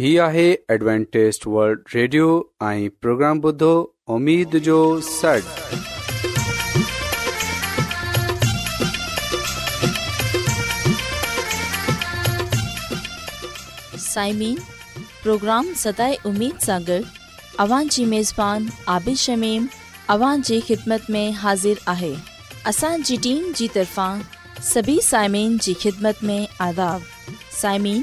هي آهي Adventist World Radio ۽ programme بدھو اميد جو سٽ سائمين پروگرام ستاي اميد سان گڏ اوان جي ميزبان عبيش شميم اوان جي خدمت ۾ حاضر آهي اسان جي ٽيم جي طرفان سڀي سائمين جي خدمت ۾ آداب سائمين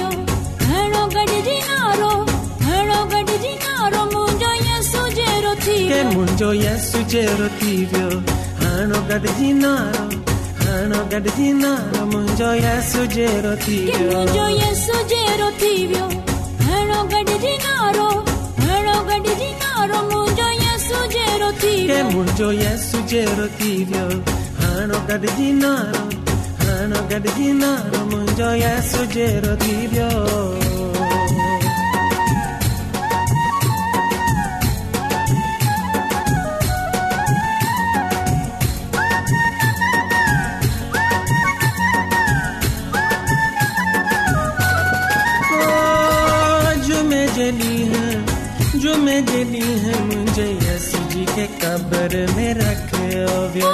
मुंहिंजो या सुजो थी वियो हाणो गॾिजी न मुंहिंजो या सुजे थी वियो हाणो गॾिजी न हाणो गॾिजी न मुंहिंजो या सुजे थी वियो जली है जो मैं जली है मुझे यस जी के कब्र में रख व्या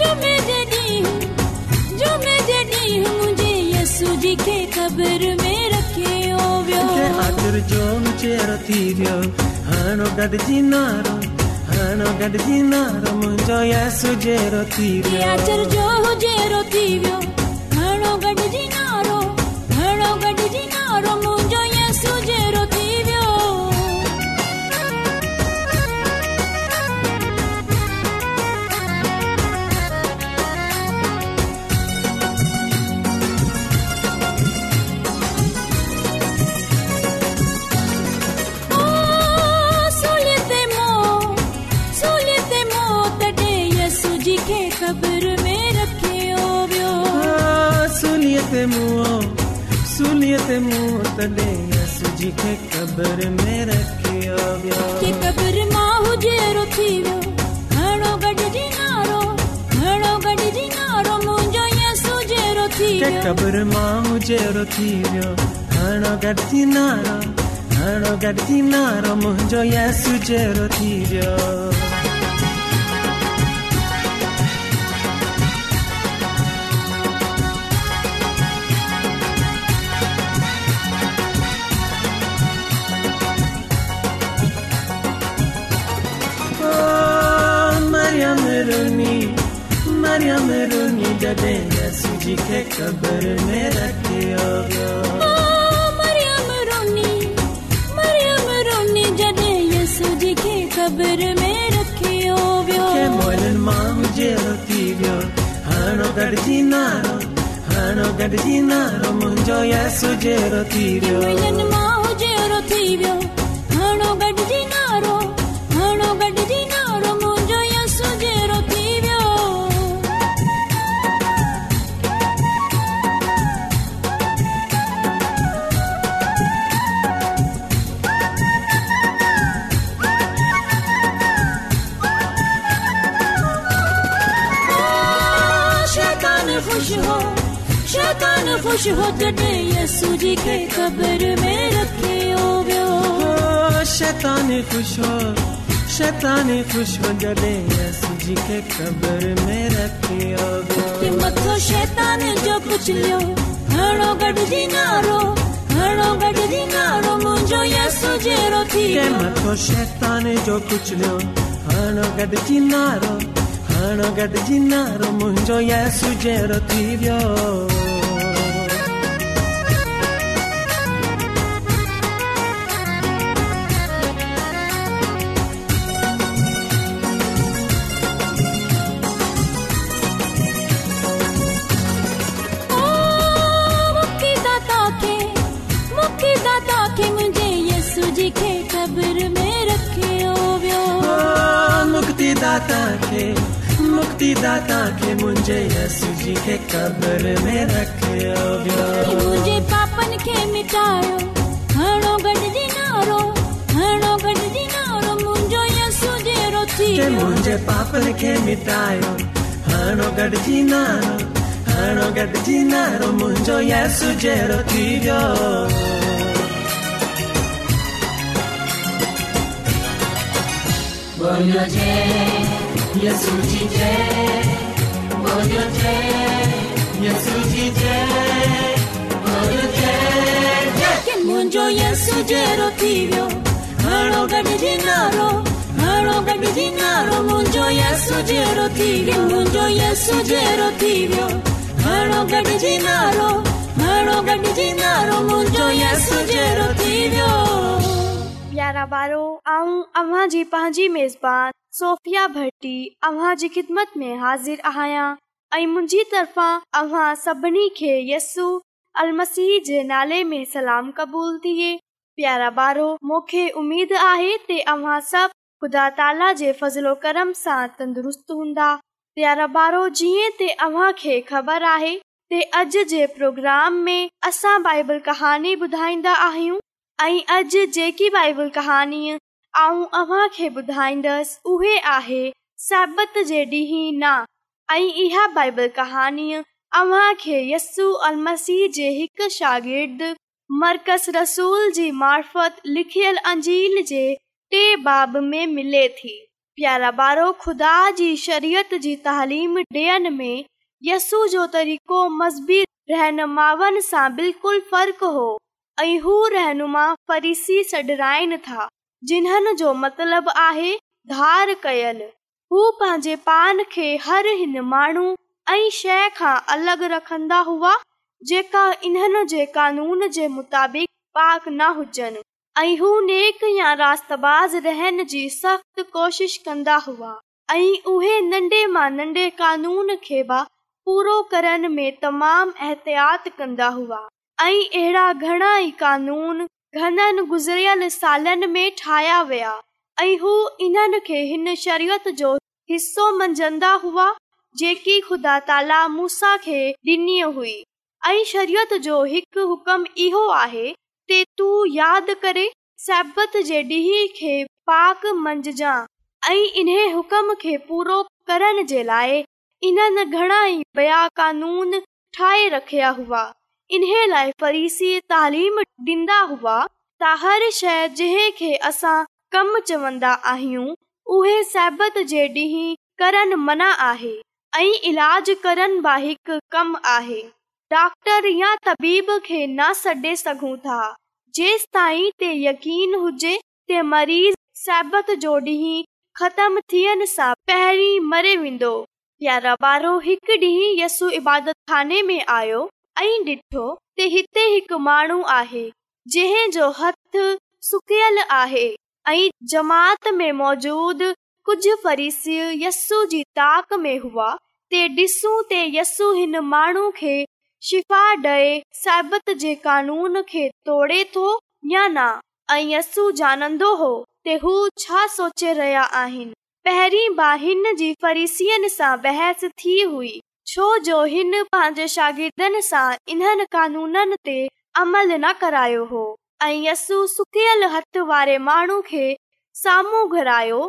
जो मैं जली जो मैं जली हूँ मुझे यसु जी के कब्र में रखे ओ व्या जो मुझे रथी व्या हानो गडजी नारो हाणो गॾिजी नारो मुंहिंजो यसु जेरो थी वियो अचर जो जेरो थी वियो हाणो गॾिजी नारो हाणो गॾिजी नारो नारो हाणो गॾी नारो मुंहिंजो यास जहिड़ो थी वियो मरुनी मरिया मरुनी डडेगा सूजी के कब्र में रखियो मरिया मरुनी मरिया मरुनी जडे यसु जी के कब्र में रखियो व्यो के मोलन मां जे होती व्यो हानो गड़जी नारो हानो गड़जी नारो मुंजो यसु जे रोती व्यो मोलन मां شيطانے خوش ہو گئے یسوع جی کے قبر میں رکھیو بیو شیطانے خوش ہو شیطانے خوش من گئے۔ یسوع جی کے قبر میں رکھیو بیو تم متو شیطانے جو کچھ نیو ہڑو گڈ جی نارو ہڑو گڈ جی نارو منجو یسوع جی روتی تم متو شیطانے घणो गॾिजी नारो मुंहिंजो जहिड़ो थी वियो ख़बर में रखियो वियो मुक्ति दाता खे मुक्ति दाता के मुझे यसु जी के कब्र में रखियो मुझे पापन के मिटायो हणो गड जी नारो हणो गड जी नारो मुंजो यसु जेरो थी मुझे पापन के मिटायो हणो गड जी नारो हणो गड जी नारो मुंजो यसु जे रोती वियो बोलियो जे ياسو جي تي تي بول جو تي सोफ़िया भटी असी कबूल थिए प्यारा ॿार उमेद आहे फज़लो कर्म तंदुरुस्त हूंदा प्यारा ॿारो जीअं आ ते अॼ जे प्रोग्राम में असां बाइबल कहानी ॿुधाईंदा आहियूं ऐं अॼ जेकी बाइबल कहाणीअ ऐं अव्हे ॿुधाईंदसि उहे आहे साबित जे ॾींहं ना ऐं इहा बाइबल कहाणीअ अव्हां खे यस्सू अलह जे हिकु शागिर्दु मर्कज़ रसूल जी मार्फत लिखियल अंजील जे टे बाब में मिले थी प्यारा ॿारो ख़ुदा जी शरीयत जी तालीम ॾियण में यस्ू जो तरीक़ो मज़बीत रहनुमाउनि सां बिल्कुलु फ़र्क़ु हो ऐं हू रहनुमा सडराइनि था जिन्हनि जो मतलब आहे हू नेक या राताज़ रहनि जी सख़्त कोशिश कंदा हुआ ऐं उहे नंढे मां नंढे कानून खे पूरो तमामु ऐतयात कंदा हुआ ऐं अहिड़ा घणाई कानून घणनि गुज़िरियल सालनि में ठाहिया विया ऐं हू इन्हनि खे हिन शरियत जो हिसो मंझंदा हुआ हिकु हुकम इहो आहे तूं यादि करे सबत जे डि॒ खे पाक मंझजां ऐं इन्हीअ हुकम खे पूरो करण जे लाइ इन्हनि घणाई बया कानून ठाहे रखिया हुआ इन लाइ तालीम डि॒न्दा हुआ कम चवन्दा आहियूं करन मन आहे ऐं इलाज करण बि कमु आहे डॉक्टर खे न सॾे सघूं था जेंस ताईं यकीन हुजे मरीज़ साहिबत जो ॾींहुं ख़तम मरे वेंदो यारहो हिकु ॾींहुं यस्सू इबादताने में आयो ऐं डि॒ठोो त हिते हिकु माण्हू आहे जंहिंजो हथ सुकल आहे ऐं जमात में मौजूद कुझु मे हुआ ते डि॒सु त यस्सू हिन माण्हू खे शिफ़ा डे साबित जे कानून खे तोड़े थो या न ऐं यस्सू जानंदो हो त हू छा सोचे रहिया आहिनि पहिरीं ब हिन जी फरिसियुनि सां बहस थी हुई छो हिन पंहिंजे शागिर्दनि सां इन्हनि कानून न करायो हो ऐं साम्हूं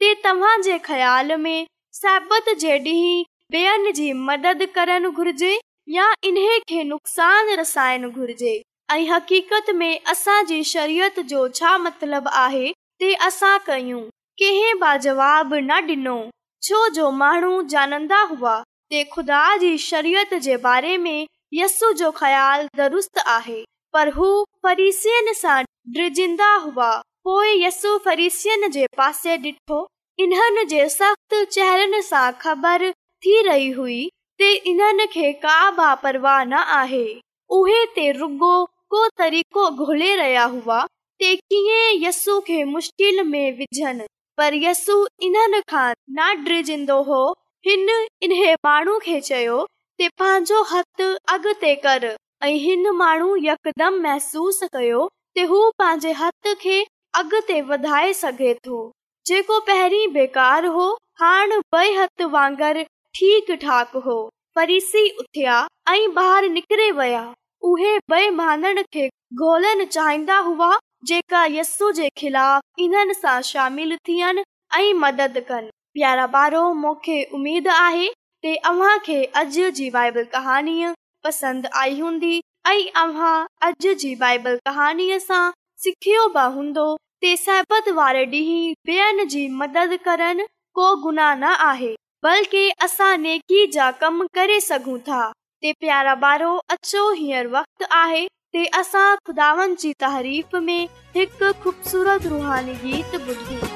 ते तव्हां जे ख़्याल में साबित जे डींद करण घुर्जे या इन्हे नुक़सान रसाइण घुरिजे ऐं हक़ीक़त में असांजी शरीयत जो छा मतलबु आहे असां कयूं कंहिंवाब न डि॒नो छो जो माण्हू जानंदा हुआ शरीर यसु जो ख़्यालु दुरुस्त आहे पर हून सां ड्रिजिंदा हुआ पोइ यसुने डि॒ठो इन्हनि जे सख़्त चहिरनि सां ख़बर थी रही हुई इन्हनि खे का बापरवाह न आहे उहे ते रुगो को तरीक़ो यस्ु खे मुश्किल में विझनि पर यस इन खान ड्रिजन्दो हो इन माण्हू खे चयो पंहिंजो हथ अॻते कर ऐं हिन माण्हू यकदम महसूस कयो हथ खे अॻिते वधाए सघे थो जेको पहिरीं बेकार हो हाणे हथ वांगर ठीक ठाक हो परिसी उथिया ऐं बाहर निकिरे वया उहे गोलण चाहींदा हुआ जेका यस्ा शामिल थियनि ऐं मदद कनि प्यारा ॿारो आहे सिखियो बि हूंदो ते सहपत वारे ॾींहुं करण को गुनाह न आहे बल्कि जा कम करे सघूं था प्यारा ॿारो अचो वक़्त आहे ते असां खुदावन जी तारीफ़ में हिकु ख़ूबसूरत रुहानी गीत ॿुधो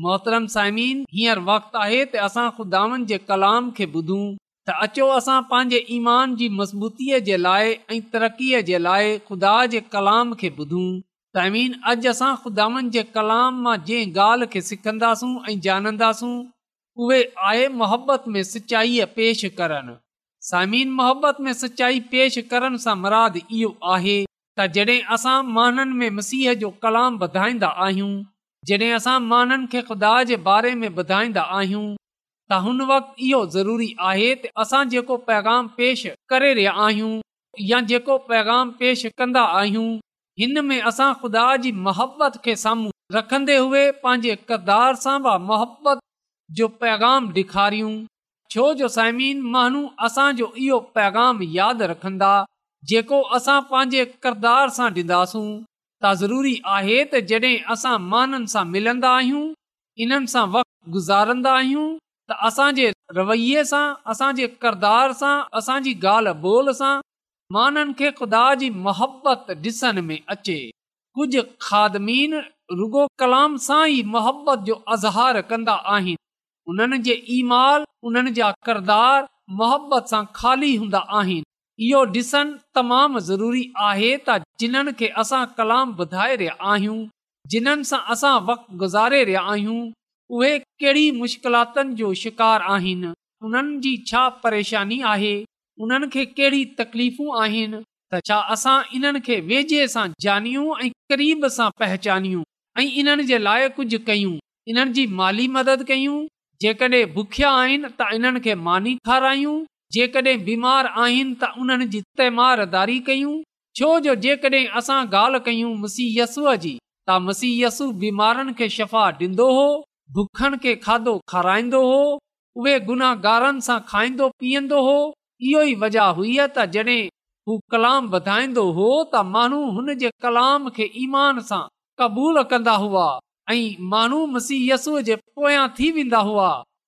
मोहतरम साइमिन हींअर वक़्तु आहे त असां खुदा जे कलाम खे ॿुधूं त अचो असां पंहिंजे ईमान जी मज़बूतीअ जे लाइ ऐं तरक़ीअ जे लाइ खुदा जे कलाम खे ॿुधूं साइमिन अॼु असां खुदा वन जे कलाम मां जंहिं ॻाल्हि खे सिखंदासूं ऐं जानंदासूं उहे आहे मोहबत में सचाईअ पेश करनि साइमिन मोहबत में सचाई पेश करण सां मुराद इहो आहे त जड॒हिं असां में मसीह जो कलाम वधाईंदा आहियूं जॾहिं असां माननि खे खुदा जे बारे में ॿुधाईंदा आहियूं त हुन वक़्त इहो ज़रूरी आहे त असां जेको पैगाम पेश करे रहिया आहियूं या जेको पैगाम पेश कंदा आहियूं हिन में असां खुदा जी मोहबत खे साम्हूं रखन्दे हुए पंहिंजे किरदार सां मोहबत जो पैगाम डे॒खारियूं छो जो साइमिन मानू असांजो इहो पैगाम यादि रखंदा जेको असां पंहिंजे किरदार सां ता ज़रूरी आहे त जॾहिं असां माननि सां मिलंदा आहियूं इन्हनि सां वक़्तु गुज़ारंदा आहियूं त असांजे रवैये सां असांजे किरदार सां असांजी ॻाल्हि ॿोल सां माननि खे ख़ुदा जी मोहबत ॾिसण में अचे कुझु खादमीन रुगो कलाम सां ई मोहबत जो अज़हार कंदा आहिनि उन्हनि जे ईमाल उन्हनि जा किरदार मोहबत सां खाली हूंदा आहिनि इहो ॾिसण तमामु ज़रूरी आहे त जिन्हनि खे असां कलाम ॿुधाए रहिया आहियूं जिन्हनि सां असां वक़्तु गुज़ारे रहिया आहियूं उहे कहिड़ी मुश्किलातुनि जो शिकार आहिनि उन्हनि जी छा परेशानी आहे उन्हनि खे कहिड़ी तकलीफ़ू आहिनि त छा असां इन्हनि खे वेझे सां जानियूं ऐं क़रीब सां पहचानियूं ऐं इन्हनि जे लाइ कुझु कयूं इन्हनि जी माली मदद कयूं जेकॾहिं बुखिया आहिनि त इन्हनि खे मानी ठाराइयूं जेकॾहिं बीमार आहिनि त उन्हनि जी तैमारदारी कयूं छो जो जेकॾहिं असां ॻाल्हि कयूं मुसीयसूअ जी त मसीयसु बीमारनि खे शफ़ा ॾींदो हो बुखनि खे खाधो खाराईंदो हो उहे गुनाहगारनि सां खाईंदो पीअंदो हो इहो ई वजह हुई त जॾहिं हू कलाम वधाईंदो हो त माण्हू हुन जे कलाम खे ईमान सां क़बूल कंदा हुआ ऐं माण्हू मसीयसूअ जे पोयां थी वेंदा हुआ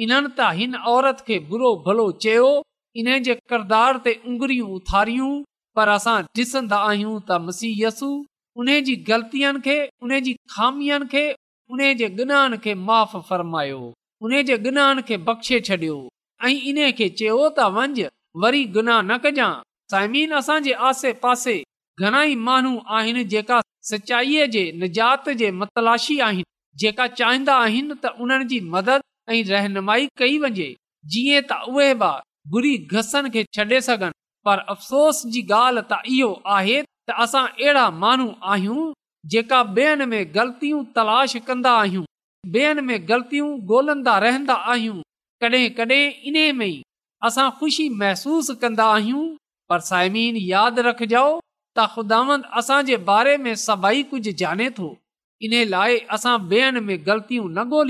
इन्हनि त हिन औरत खे बुरो भलो चयो इन जे किरदार ते उगुरियूं उथारियूं पर असां ॾिसंदा आहियूं त मसीयसू उन जी ग़लतियुनि खे उन जी ख़ामियुनि खे उन जे गिनहनि खे माफ़ फ़रमायो उन जे गिनहन खे बख़्शे छॾियो ऐं इन्हे खे चयो त वंझ वरी गुनाह न कजां सासे घणाई माण्हू आहिनि जेका सचाईअ जे निजात जे मतलाशी आहिनि जेका चाहींदा आहिनि त उन्हनि जी मदद ऐं रहनुमाई कई वञे जीअं तफ़सोस आहे त असां अहिड़ा माण्हू आहियूं जेका कंदा आहियूं में ग़लतियूं गोलंदा रहंदा आहियूं कॾहिं कडहिं इन में असां ख़ुशी महसूस कंदा आहियूं पर साइमीन यादि रखजो त ख़ुदांद असांजे बारे में सभई कुझु इन लाइ असां ॿियनि में ग़लतियूं न गोल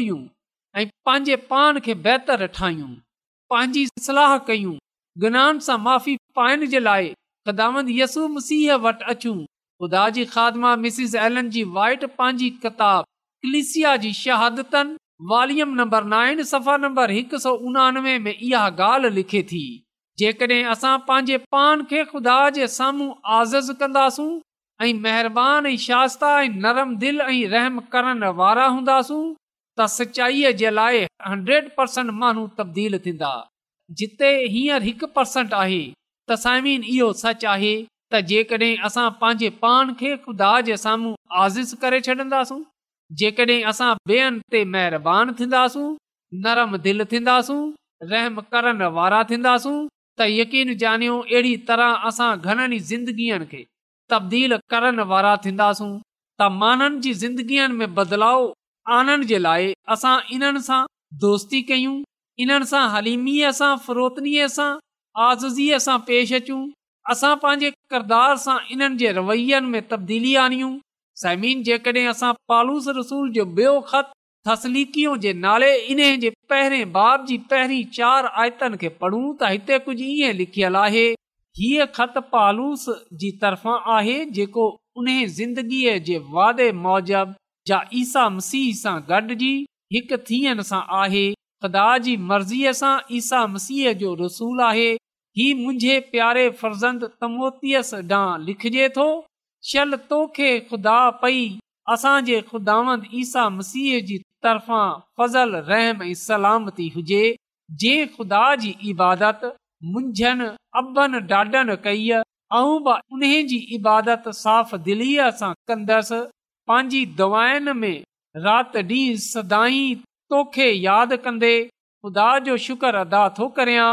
ऐं पंहिंजे पान खे बहितर ठाहियूं पंहिंजी सलाह कयूं पाइण जे लाइ उनवे में इहा ॻाल्हि लिखे जेकॾहिं असां पंहिंजे पान खे ख़ुदा जे साम्हूं आज़ कंदासूं ऐं महिरबानी शास्ता ऐं नरम दिलि ऐं रहम करण वारा हूंदासूं त सचाईअ जे लाइ हंड्रेड परसेंट तब्दील थींदा जिते हींअर हिकु परसेंट आहे त सच आहे त जेकॾहिं असां पंहिंजे पान खे ख़ुदा जे साम्हूं आज़िज़ करे छॾींदासूं जेकड॒हिं रहम करण वारा थींदासूं त यकीन ॼानियो अहिड़ी तरह असां घणनि जिंदगीअ खे तब्दील करण वारा थींदासूं त माननि जी ज़िंदगीअ में बदलाव आनण जे लाइ असां इन्हनि सां दोस्ती कयूं इन्हनि सां हलीमीअ सां फरोतनीअ सां आज़ीअ सां पेश अचूं असां पंहिंजे किरदार सां इन्हनि जे में तब्दीली आणियूं पालूस ख़त थियो जे नाले इन जे बाब जी पहिरीं चार आयतन खे पढ़ूं त हिते कुझु ईअं लिखियल आहे हीअ ख़त पालूस जी तरफ़ा आहे जेको उन ज़िंदगीअ जे वादे मोजब जा ईसा मसीह सां गॾिजी हिकु थियनि सां आहे ख़ुदा जी मर्ज़ीअ सां ईसा मसीह जो रसूल आहे हीउ मुंहिंजे प्यारे फर्ज़ंद तमोतीअ ॾांहुं लिखजे थो शल तोखे ख़ुदा पई असांजे ख़ुदावंद ईसा मसीह जी तरफ़ां फज़ल रहम ऐं सलामती हुजे जे ख़ुदा जी इबादत मुंझनि अबनि डाॾनि कई ऐं उन्हनि जी इबादत साफ़ दिलीअ सां कंदसि पंहिंजी दवायुनि में राति ॾींहुं सदाई तोखे यादि कंदे ख़ुदा जो शुक्र अदा थो करियां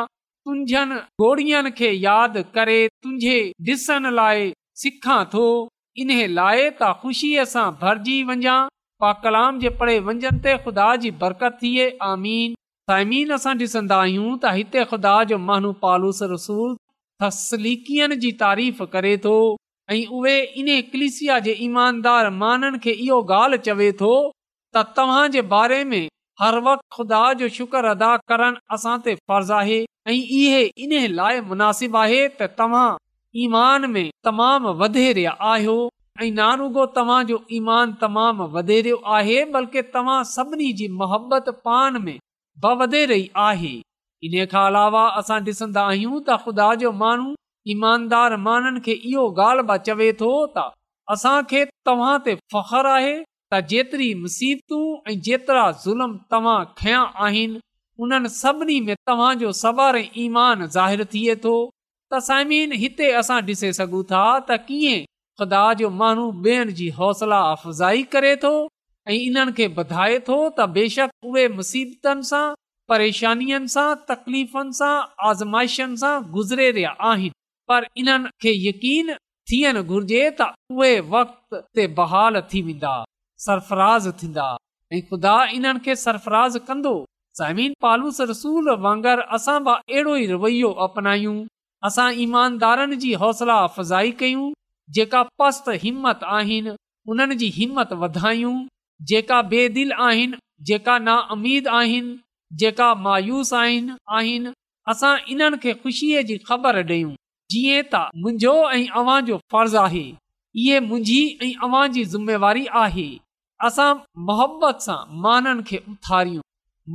तुंहिंजन घोड़ीअ खे यादि करे तुंहिंजे ॾिसण लाइ सिखा थो इन्हे लाइ त ख़ुशीअ सां भरिजी वञा पा कलाम जे पढ़े वंझन ते ख़ुदा जी बरकत थिए आमीन साइमीन असां ॾिसंदा आहियूं त हिते ख़ुदा जो महानू पालूस रसूल तसलीकियन जी तारीफ़ करे थो ऐं उहे चवे थो मुनासिब आहे तमामु आहियो ऐं नानुगो तव्हांजो ईमान तमामु आहे बल्कि तव्हां सभिनी जी मोहबत पान में ब वधे रही आहे इन खां अलावा असां ॾिसंदा आहियूं त ख़ुदा जो माण्हू ईमानदार माननि खे इहो ॻाल्हि ब चवे थो त असां खे तव्हां ते फ़ख्रु आहे त जेतिरी मुसीबतू ऐं जेतिरा ज़ुल्म तव्हां खया आहिनि उन्हनि सभिनी में तव्हांजो ईमान ज़ाहिरु थिए थो त साइमीन हिते असां ॾिसे सघूं था त कीअं ख़ुदा जो माण्हू ॿियनि जी हौसला अफ़ज़ाई करे थो ऐं इन्हनि खे ॿधाए थो त बेशक उहे मुसीबतनि सां परेशानियुनि सां तकलीफ़नि सां आज़माइशनि सां गुज़रे रहिया आहिनि पर इन्हनि खे यकीन थियण घुर्जे त उहे वक़्त ते बहाल थी वेंदा सरफराज़ थींदा ऐ ख़ुदा इन्हनि खे सरफराज़ कंदो वांगुरु असां बि अहिड़ो ई रवैयो अपनायूं असां ईमानदारनि जी हौसला अफ़ज़ाई कयूं जेका पस्त हिमत आहिनि उन्हनि जी हिमत वधायूं जेका बेदिल आहिनि जेका नामीद आहिनि जेका मायूस आहिनि असां इन्हनि खे खु़शीअ जी ख़बर ॾेयूं जीअं त मुंहिंजो ऐं अवां जो फर्ज़ु आहे इहे मुंहिंजी ऐं अवां जी ज़िमेवारी आहे असां मोहबत सां माननि खे उथारियूं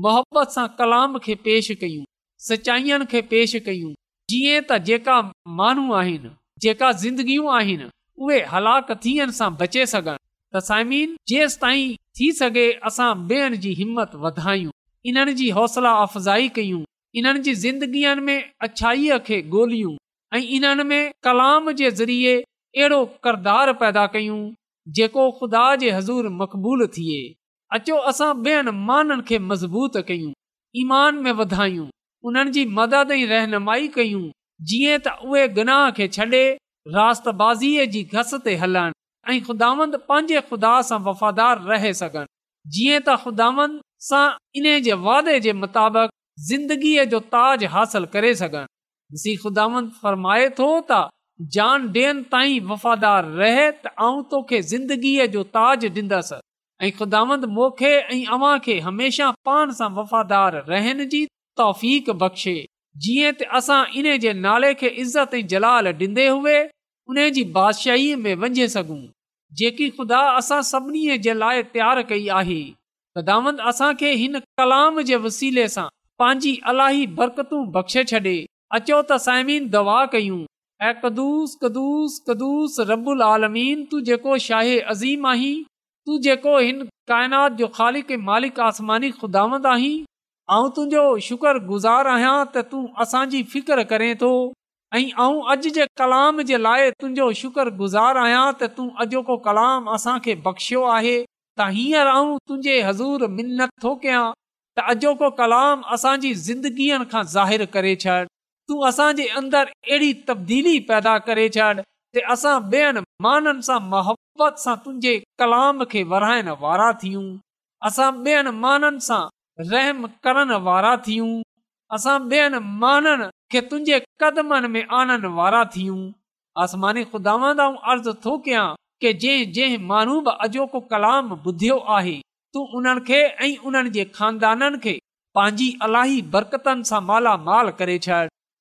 मोहबत सां कलाम खे पेश कयूं सचाईअनि खे पेश कयूं जीअं त जेका माण्हू आहिनि जेका ज़िंदगियूं आहिनि उहे हलाक थियनि सां बचे सघनि त साइमीन जेसि ताईं थी सघे असां ॿियनि जी हिमत वधायूं इन्हनि जी हौसला अफ़ज़ाई कयूं इन्हनि जी ज़िंदगीअ में अछाईअ खे ॻोल्हियूं ऐं इन्हनि में कलाम जे ज़रिए अहिड़ो किरदारु पैदा कयूं जेको ख़ुदा जे हज़ूर मक़बूल थिए अचो असां ॿियनि माननि खे मज़बूत कयूं ईमान में वधायूं उन्हनि जी मदद ऐं रहनुमाई कयूं जीअं त उहे गनाह खे छॾे राताज़ीअ जी घस ते हलनि ऐं खु़दांद पंहिंजे खुदा सां वफ़ादार रहे सघनि जीअं त ख़ुदावंद सां इन जे वाइदे जे मुताबिक़ ज़िंदगीअ जो ताज हासिल करे सघनि ख़ुदांद फरमाए थो त जान ॾियनि ताईं वफ़ादार रहे त आऊं तोखे ज़िंदगीअ जो ताज डि॒ंदसि ऐं ख़ुदांद अव्हां खे हमेशा पाण सां वफ़ादार रहन जी तोफ़ीक बख़्शे जीअं त असां इन जे नाले खे इज़त ऐं जलाल डि॒ने हुए उन जी बादशाहीअ में वञे सघूं जेकी ख़ुदा असां सभिनी जे लाइ तयार कई आहे ख़ुदांद असां खे हिन कलाम जे वसीले सां पांजी अलाही बरकतू बख़्शे छडे॒ अचो त साइमीन दवा कयूं ऐं कदुस कदुस कदुस रबुल आलमीन तू जेको शाहे अज़ीम आहीं तू जेको हिन काइनात जो ख़ालिक़ मालिक आसमानी ख़ुदा आहीं ऐं तुंहिंजो शुकुर गुज़ार आहियां त तूं असांजी फिकर करे थो ऐं अॼु जे कलाम जे लाइ तुंहिंजो शुक्र गुज़ार आहियां त तूं अॼोको कलाम असांखे बख़्शियो आहे त हींअर आऊं तुंहिंजे हज़ूर मिनत थो कयां त अॼोको कलाम असांजी ज़िंदगीअ खां ज़ाहिरु करे छॾ तू असां जे अंदरि अहिड़ी तब्दीली पैदा करे छॾ ते असां माननि सां मोहबत सां तुंहिंजे कलाम खे वराइण वारा थियूं असां ॿियनि माननि सां रहम करण वारा थियूं असां खे कदमनि में आनण वारा थियूं आसमान ख़ुदा थो कया के जंहिं जंहिं महनू बि अॼोको कलाम ॿुधियो आहे तू उन खे ऐं उन्हनि जे खानदाननि खे पंहिंजी अलाही बरकतनि सां मालामाल करे छॾ